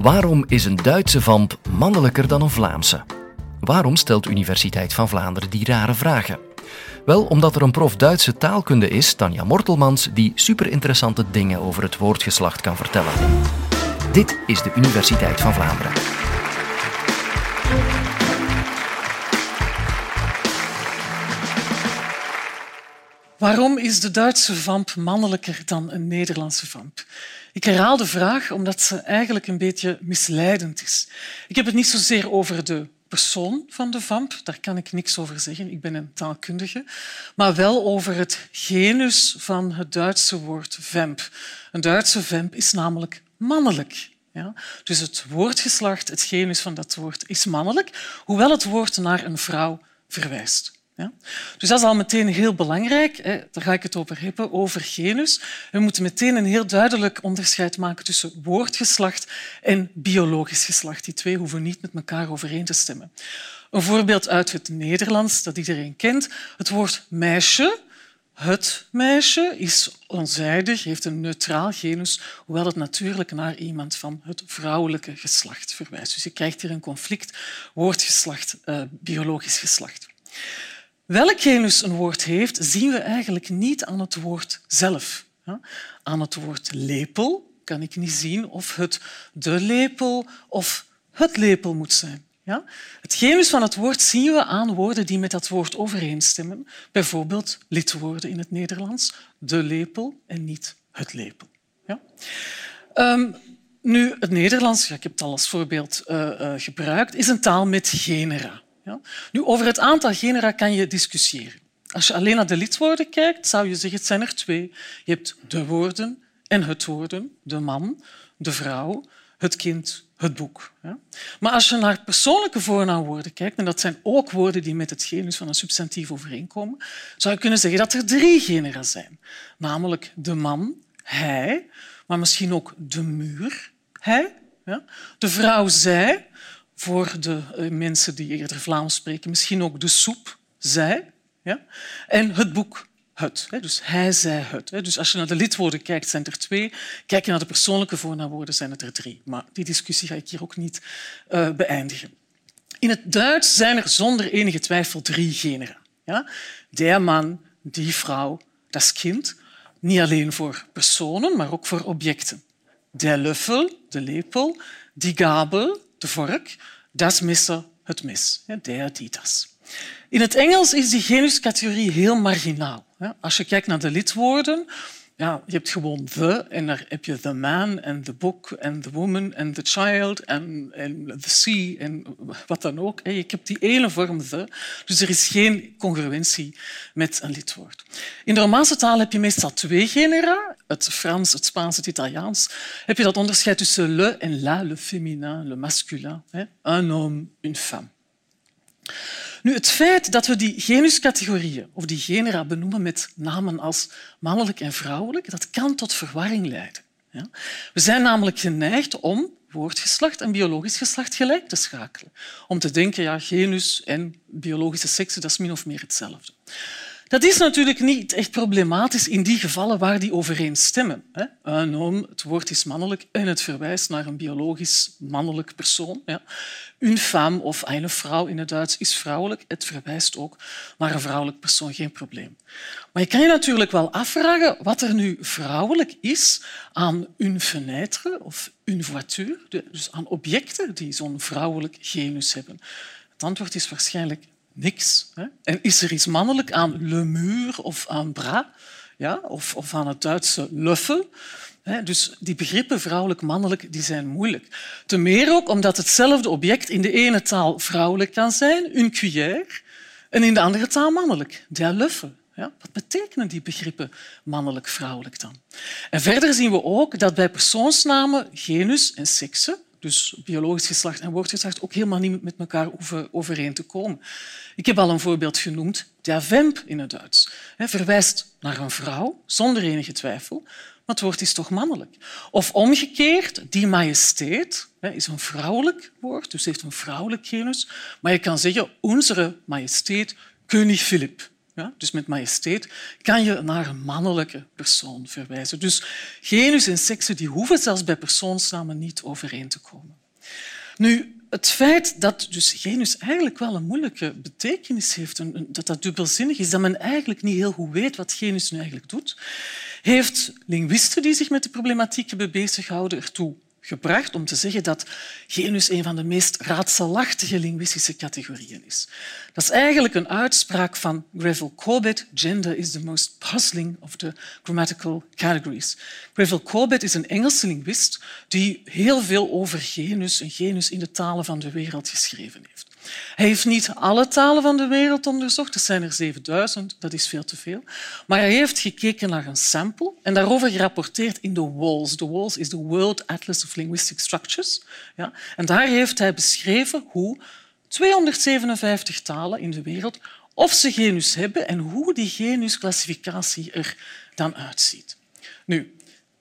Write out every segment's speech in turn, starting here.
Waarom is een Duitse vamp mannelijker dan een Vlaamse? Waarom stelt Universiteit van Vlaanderen die rare vragen? Wel omdat er een prof Duitse taalkunde is, Tanja Mortelmans, die superinteressante dingen over het woordgeslacht kan vertellen. Dit is de Universiteit van Vlaanderen. Waarom is de Duitse vamp mannelijker dan een Nederlandse vamp? Ik herhaal de vraag omdat ze eigenlijk een beetje misleidend is. Ik heb het niet zozeer over de persoon van de vamp, daar kan ik niks over zeggen, ik ben een taalkundige, maar wel over het genus van het Duitse woord vamp. Een Duitse vamp is namelijk mannelijk. Ja? Dus het woordgeslacht, het genus van dat woord, is mannelijk, hoewel het woord naar een vrouw verwijst. Ja? Dus dat is al meteen heel belangrijk. Hè. Daar ga ik het over hebben, over genus. We moeten meteen een heel duidelijk onderscheid maken tussen woordgeslacht en biologisch geslacht. Die twee hoeven niet met elkaar overeen te stemmen. Een voorbeeld uit het Nederlands dat iedereen kent. Het woord meisje. Het meisje is onzijdig, heeft een neutraal genus, hoewel het natuurlijk naar iemand van het vrouwelijke geslacht verwijst. Dus je krijgt hier een conflict woordgeslacht, uh, biologisch geslacht. Welk genus een woord heeft, zien we eigenlijk niet aan het woord zelf. Aan het woord lepel kan ik niet zien of het de lepel of het lepel moet zijn. Het genus van het woord zien we aan woorden die met dat woord overeenstemmen. Bijvoorbeeld lidwoorden in het Nederlands, de lepel en niet het lepel. Ja? Um, nu, het Nederlands, ja, ik heb het al als voorbeeld uh, uh, gebruikt, is een taal met genera. Nu, over het aantal genera kan je discussiëren. Als je alleen naar de lidwoorden kijkt, zou je zeggen het zijn er twee. Je hebt de woorden en het woorden, de man, de vrouw, het kind, het boek. Maar als je naar persoonlijke voornaamwoorden kijkt, en dat zijn ook woorden die met het genus van een substantief overeenkomen, zou je kunnen zeggen dat er drie genera zijn. Namelijk de man, hij, maar misschien ook de muur, hij, de vrouw, zij, voor de eh, mensen die eerder Vlaams spreken, misschien ook de soep, zij. Ja? En het boek, het. Dus hij, zij, het. Dus als je naar de lidwoorden kijkt, zijn er twee. Kijk je naar de persoonlijke voornaamwoorden, zijn het er drie. Maar die discussie ga ik hier ook niet uh, beëindigen. In het Duits zijn er zonder enige twijfel drie genera. Ja? Der man, die vrouw, dat kind. Niet alleen voor personen, maar ook voor objecten. Der Löffel, de lepel. Die Gabel, de vork, das Messer, het mes. Der, die, das. In het Engels is die genuscategorie heel marginaal. Als je kijkt naar de lidwoorden, ja, je hebt gewoon the en daar heb je the man en the book en the woman en the child en, the sea en wat dan ook. Je hebt die ene vorm the, dus er is geen congruentie met een lidwoord. In de Romaanse taal heb je meestal twee genera, het Frans, het Spaans, het Italiaans. Heb je dat onderscheid tussen le en la, le féminin, le masculin, un homme, une femme. Nu, het feit dat we die genuscategorieën of die genera benoemen met namen als mannelijk en vrouwelijk, dat kan tot verwarring leiden. Ja? We zijn namelijk geneigd om woordgeslacht en biologisch geslacht gelijk te schakelen. Om te denken, ja, genus en biologische seksen, dat is min of meer hetzelfde. Dat is natuurlijk niet echt problematisch in die gevallen waar die overeenstemmen. Een homme, het woord is mannelijk en het verwijst naar een biologisch mannelijk persoon. Een femme of een vrouw in het Duits is vrouwelijk. Het verwijst ook naar een vrouwelijk persoon, geen probleem. Maar je kan je natuurlijk wel afvragen wat er nu vrouwelijk is aan une fenêtre of une voiture, dus aan objecten die zo'n vrouwelijk genus hebben. Het antwoord is waarschijnlijk niks. Hè? En is er iets mannelijk aan le mur of aan bras ja? of, of aan het Duitse löffel? Dus die begrippen vrouwelijk-mannelijk die zijn moeilijk. Ten meer ook omdat hetzelfde object in de ene taal vrouwelijk kan zijn, een cuillère, en in de andere taal mannelijk, der löffel. Ja, wat betekenen die begrippen mannelijk-vrouwelijk dan? En verder zien we ook dat bij persoonsnamen genus en sekse dus biologisch geslacht en woordgeslacht, ook helemaal niet met elkaar overeen te komen. Ik heb al een voorbeeld genoemd, der Vamp in het Duits. Hij verwijst naar een vrouw, zonder enige twijfel, maar het woord is toch mannelijk. Of omgekeerd, die majesteit is een vrouwelijk woord, dus heeft een vrouwelijk genus. Maar je kan zeggen, onze majesteit, koning Filip. Ja, dus met majesteit, kan je naar een mannelijke persoon verwijzen. Dus genus en sekse die hoeven zelfs bij persoonsnamen niet overeen te komen. Nu, het feit dat dus genus eigenlijk wel een moeilijke betekenis heeft, dat dat dubbelzinnig is, dat men eigenlijk niet heel goed weet wat genus nu eigenlijk doet, heeft linguisten die zich met de problematiek hebben bezighouden ertoe gebracht om te zeggen dat genus een van de meest raadselachtige linguïstische categorieën is. Dat is eigenlijk een uitspraak van Greville Corbett. Gender is the most puzzling of the grammatical categories. Greville Corbett is een Engelse linguist die heel veel over genus en genus in de talen van de wereld geschreven heeft. Hij heeft niet alle talen van de wereld onderzocht, er zijn er 7000, dat is veel te veel. Maar hij heeft gekeken naar een sample en daarover gerapporteerd in de WALS. De WALS is de World Atlas of Linguistic Structures. Ja? En daar heeft hij beschreven hoe 257 talen in de wereld of ze genus hebben en hoe die genusclassificatie er dan uitziet. Nu,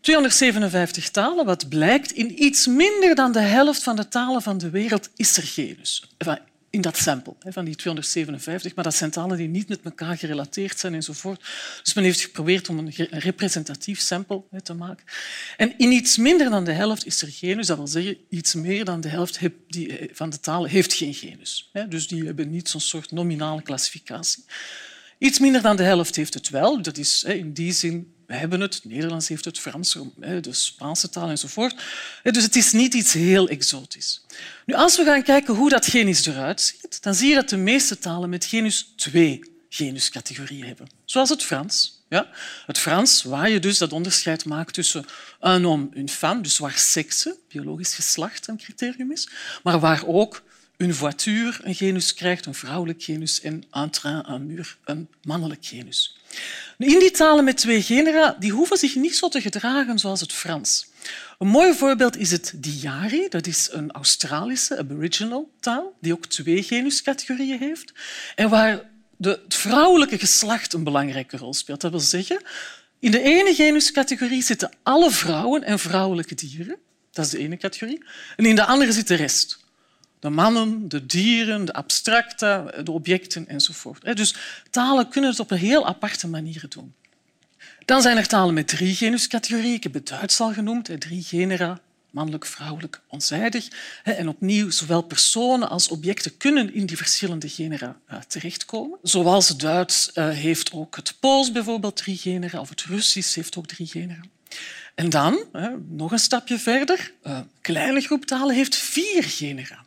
257 talen, wat blijkt, in iets minder dan de helft van de talen van de wereld is er genus in dat sample van die 257, maar dat zijn talen die niet met elkaar gerelateerd zijn enzovoort. Dus men heeft geprobeerd om een representatief sample te maken. En in iets minder dan de helft is er genus, dat wil zeggen iets meer dan de helft eh, van de talen heeft geen genus. Dus die hebben niet zo'n soort nominale klassificatie. Iets minder dan de helft heeft het wel. Dat is in die zin we hebben het, het Nederlands heeft het, Frans, de Spaanse taal enzovoort. Dus het is niet iets heel exotisch. Nu, als we gaan kijken hoe dat genus eruit ziet, dan zie je dat de meeste talen met genus twee genuscategorieën hebben. Zoals het Frans. Ja? Het Frans, waar je dus dat onderscheid maakt tussen un homme, une femme, dus waar sekse, biologisch geslacht, een criterium is, maar waar ook een voiture een genus krijgt, een vrouwelijk genus, en un train, un mur, een mannelijk genus. In die talen met twee genera die hoeven zich niet zo te gedragen zoals het Frans. Een mooi voorbeeld is het Diari. Dat is een Australische aboriginal taal die ook twee genuscategorieën heeft en waar de, het vrouwelijke geslacht een belangrijke rol speelt. Dat wil zeggen, in de ene genuscategorie zitten alle vrouwen en vrouwelijke dieren. Dat is de ene categorie. En in de andere zit de rest de mannen, de dieren, de abstracta, de objecten enzovoort. Dus talen kunnen het op een heel aparte manier doen. Dan zijn er talen met drie genuscategorieën. Ik heb het Duits al genoemd, drie genera, mannelijk, vrouwelijk, onzijdig. En opnieuw, zowel personen als objecten kunnen in die verschillende genera eh, terechtkomen. Zoals het Duits eh, heeft ook het Pools bijvoorbeeld drie genera, of het Russisch heeft ook drie genera. En dan, nog een stapje verder, een eh, kleine groep talen heeft vier genera.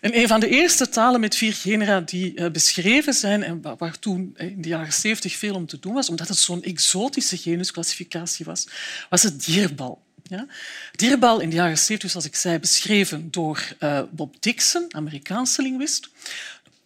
En een van de eerste talen met vier genera die eh, beschreven zijn en waar toen eh, in de jaren 70 veel om te doen was, omdat het zo'n exotische genusclassificatie was, was het dierbal. Ja? Dierbal in de jaren 70, zoals ik zei, beschreven door uh, Bob Dixon, Amerikaanse linguist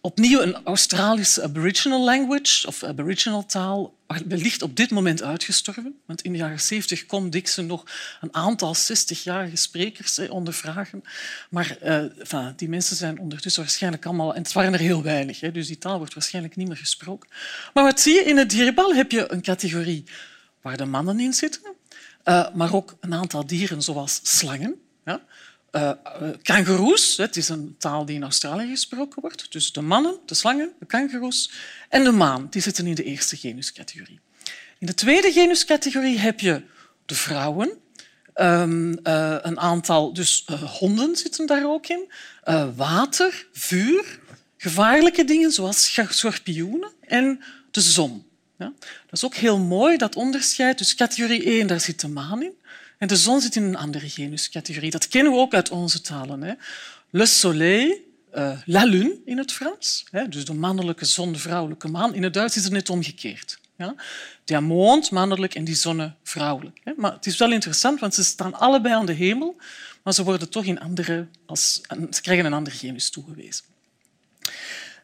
opnieuw een Australische Aboriginal language of Aboriginal taal wellicht op dit moment uitgestorven. Want in de jaren 70 kon Dixon nog een aantal 60-jarige sprekers ondervragen. Maar uh, die mensen zijn ondertussen waarschijnlijk allemaal... En het waren er heel weinig, hè, dus die taal wordt waarschijnlijk niet meer gesproken. Maar wat zie je? In het dierbal heb je een categorie waar de mannen in zitten, uh, maar ook een aantal dieren zoals slangen. Ja? Uh, kangoeroes, het is een taal die in Australië gesproken wordt. Dus de mannen, de slangen, de kangoeroes en de maan, die zitten in de eerste genuscategorie. In de tweede genuscategorie heb je de vrouwen. Um, uh, een aantal dus, honden zitten daar ook in. water, vuur, gevaarlijke dingen zoals schorpioenen en de zon. Ja? Dat is ook heel mooi, dat onderscheid. Dus categorie 1, daar zit de maan in. En de zon zit in een andere genuscategorie. Dat kennen we ook uit onze talen. Hè. Le soleil, uh, la lune in het Frans. Hè, dus de mannelijke zon, de vrouwelijke maan. In het Duits is het net omgekeerd. Ja. Mond mannelijk en die zonne vrouwelijk. Hè. Maar het is wel interessant, want ze staan allebei aan de hemel, maar ze, worden toch in andere, als, ze krijgen een ander genus toegewezen.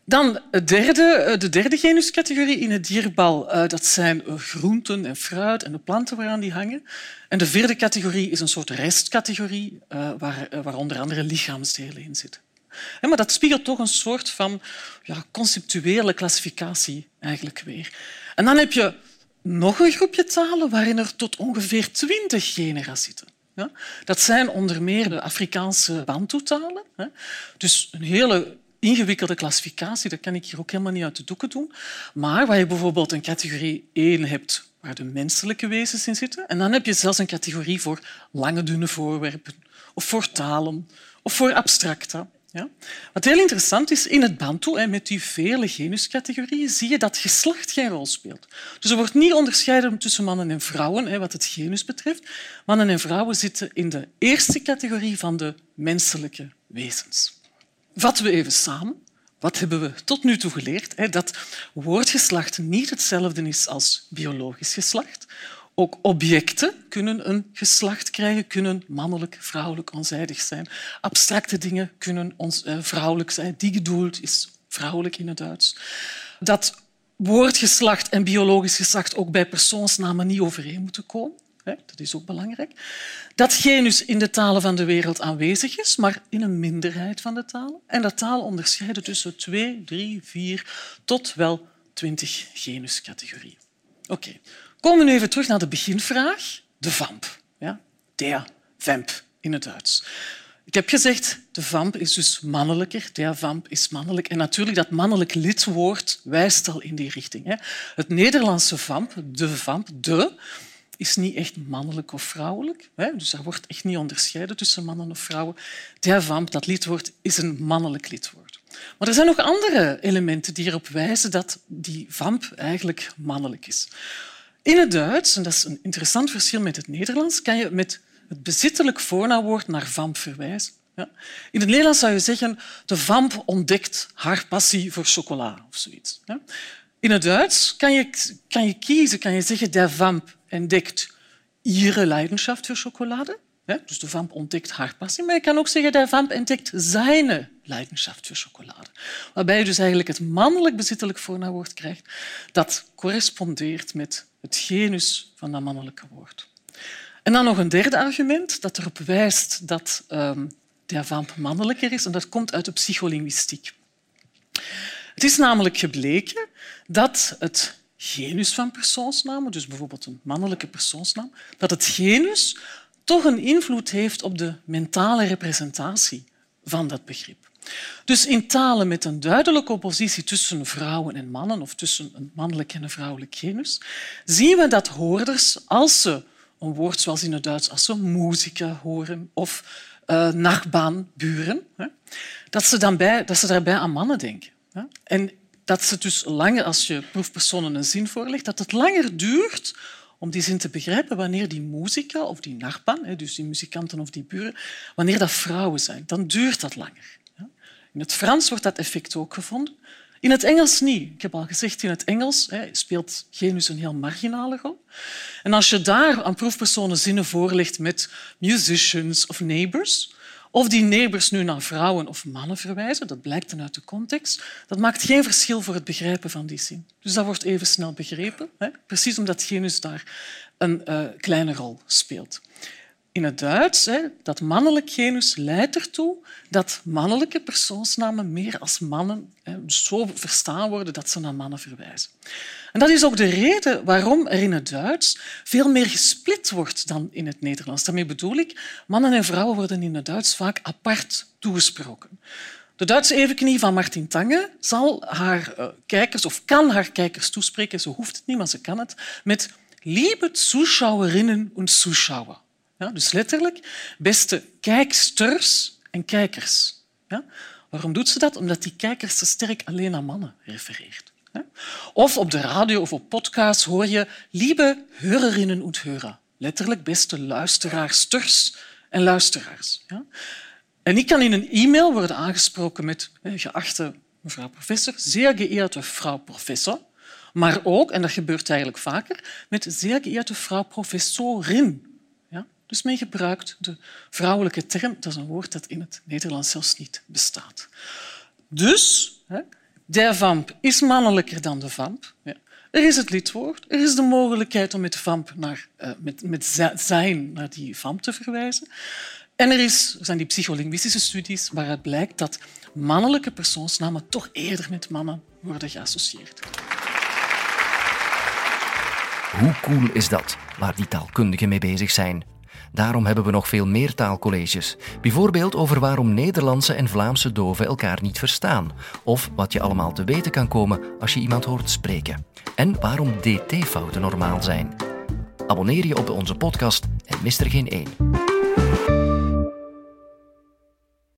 Dan het derde, eh, de derde genuscategorie in het dierbal. Eh, dat zijn eh, groenten en fruit en de planten waaraan die hangen. En de vierde categorie is een soort restcategorie waar, waar onder andere lichaamsdelen in zitten. Maar dat spiegelt toch een soort van ja, conceptuele klassificatie eigenlijk weer. En dan heb je nog een groepje talen waarin er tot ongeveer twintig genera zitten. Dat zijn onder meer de Afrikaanse Bantu-talen. Dus een hele ingewikkelde klassificatie, dat kan ik hier ook helemaal niet uit de doeken doen. Maar waar je bijvoorbeeld een categorie 1 hebt waar de menselijke wezens in zitten, en dan heb je zelfs een categorie voor lange, dunne voorwerpen, of voor talen, of voor abstracta. Ja? Wat heel interessant is, in het Bantu, met die vele genuscategorieën, zie je dat geslacht geen rol speelt. Dus er wordt niet onderscheiden tussen mannen en vrouwen, wat het genus betreft. Mannen en vrouwen zitten in de eerste categorie van de menselijke wezens. Vatten we even samen. Wat hebben we tot nu toe geleerd? Dat woordgeslacht niet hetzelfde is als biologisch geslacht. Ook objecten kunnen een geslacht krijgen, kunnen mannelijk, vrouwelijk, onzijdig zijn. Abstracte dingen kunnen ons, eh, vrouwelijk zijn. Die gedoeld is vrouwelijk in het Duits. Dat woordgeslacht en biologisch geslacht ook bij persoonsnamen niet overeen moeten komen. Dat is ook belangrijk. Dat genus in de talen van de wereld aanwezig is, maar in een minderheid van de talen. En dat taal onderscheiden tussen twee, drie, vier tot wel twintig genuscategorieën. Oké, Komen we nu even terug naar de beginvraag. De vamp. Ja? Der vamp in het Duits. Ik heb gezegd, de vamp is dus mannelijker, der vamp is mannelijk. En natuurlijk, dat mannelijk lidwoord wijst al in die richting. Het Nederlandse vamp, de vamp, de, is niet echt mannelijk of vrouwelijk. Hè. Dus er wordt echt niet onderscheiden tussen mannen of vrouwen. Der vamp, dat lidwoord, is een mannelijk lidwoord. Maar er zijn nog andere elementen die erop wijzen dat die vamp eigenlijk mannelijk is. In het Duits, en dat is een interessant verschil met het Nederlands, kan je met het bezittelijk voornaamwoord naar vamp verwijzen. Ja. In het Nederlands zou je zeggen de vamp ontdekt haar passie voor chocola of zoiets. Ja. In het Duits kan je, kan je kiezen, kan je zeggen de vamp ontdekt ihre Leidenschaft voor chocolade. Ja, dus de vamp ontdekt haar passie. Maar je kan ook zeggen de vamp ontdekt zijn Leidenschaft voor chocolade. Waarbij je dus eigenlijk het mannelijk bezittelijk voornaamwoord krijgt dat correspondeert met het genus van dat mannelijke woord. En dan nog een derde argument dat erop wijst dat um, de vamp mannelijker is, en dat komt uit de psycholinguïstiek. Het is namelijk gebleken dat het genus van persoonsnamen, dus bijvoorbeeld een mannelijke persoonsnaam, dat het genus toch een invloed heeft op de mentale representatie van dat begrip. Dus in talen met een duidelijke oppositie tussen vrouwen en mannen of tussen een mannelijk en een vrouwelijk genus, zien we dat hoorders, als ze een woord zoals in het Duits, als ze muzika horen of uh, nachbaan, buren, dat ze, dan bij, dat ze daarbij aan mannen denken. En dat ze dus langer, als je proefpersonen een zin voorlegt, dat het langer duurt om die zin te begrijpen wanneer die muzika of die nachban, dus die muzikanten of die buren, wanneer dat vrouwen zijn. Dan duurt dat langer. In het Frans wordt dat effect ook gevonden. In het Engels niet. Ik heb al gezegd, in het Engels speelt genus een heel marginale rol. En als je daar aan proefpersonen zinnen voorlegt met musicians of neighbors, of die neighbors nu naar vrouwen of mannen verwijzen, dat blijkt dan uit de context, dat maakt geen verschil voor het begrijpen van die zin. Dus dat wordt even snel begrepen, hè? precies omdat genus daar een uh, kleine rol speelt in het Duits, hè, dat mannelijk genus leidt ertoe dat mannelijke persoonsnamen meer als mannen hè, zo verstaan worden dat ze naar mannen verwijzen. En dat is ook de reden waarom er in het Duits veel meer gesplit wordt dan in het Nederlands. Daarmee bedoel ik, mannen en vrouwen worden in het Duits vaak apart toegesproken. De Duitse evenknie van Martin Tange zal haar uh, kijkers, of kan haar kijkers toespreken, ze hoeft het niet, maar ze kan het, met liebe Zuschauerinnen und Zuschauer. Ja, dus letterlijk, beste kijksters en kijkers. Ja? Waarom doet ze dat? Omdat die kijkers te sterk alleen aan mannen refereert. Of op de radio of op podcast hoor je lieve Hörerinnen und. Letterlijk beste luisteraarssters en luisteraars. Ja? En ik kan in een e-mail worden aangesproken met geachte mevrouw professor, zeer geëerde vrouw professor. Maar ook, en dat gebeurt eigenlijk vaker, met zeer geëerde vrouw professorin. Dus men gebruikt de vrouwelijke term. Dat is een woord dat in het Nederlands zelfs niet bestaat. Dus, de vamp is mannelijker dan de vamp. Er is het lidwoord, er is de mogelijkheid om met, vamp naar, uh, met, met zijn naar die vamp te verwijzen. En er, is, er zijn die psycholinguïstische studies waaruit blijkt dat mannelijke persoonsnamen toch eerder met mannen worden geassocieerd. Hoe cool is dat, waar die taalkundigen mee bezig zijn? Daarom hebben we nog veel meer taalcolleges. Bijvoorbeeld over waarom Nederlandse en Vlaamse doven elkaar niet verstaan. Of wat je allemaal te weten kan komen als je iemand hoort spreken. En waarom dt-fouten normaal zijn. Abonneer je op onze podcast en mis er geen één.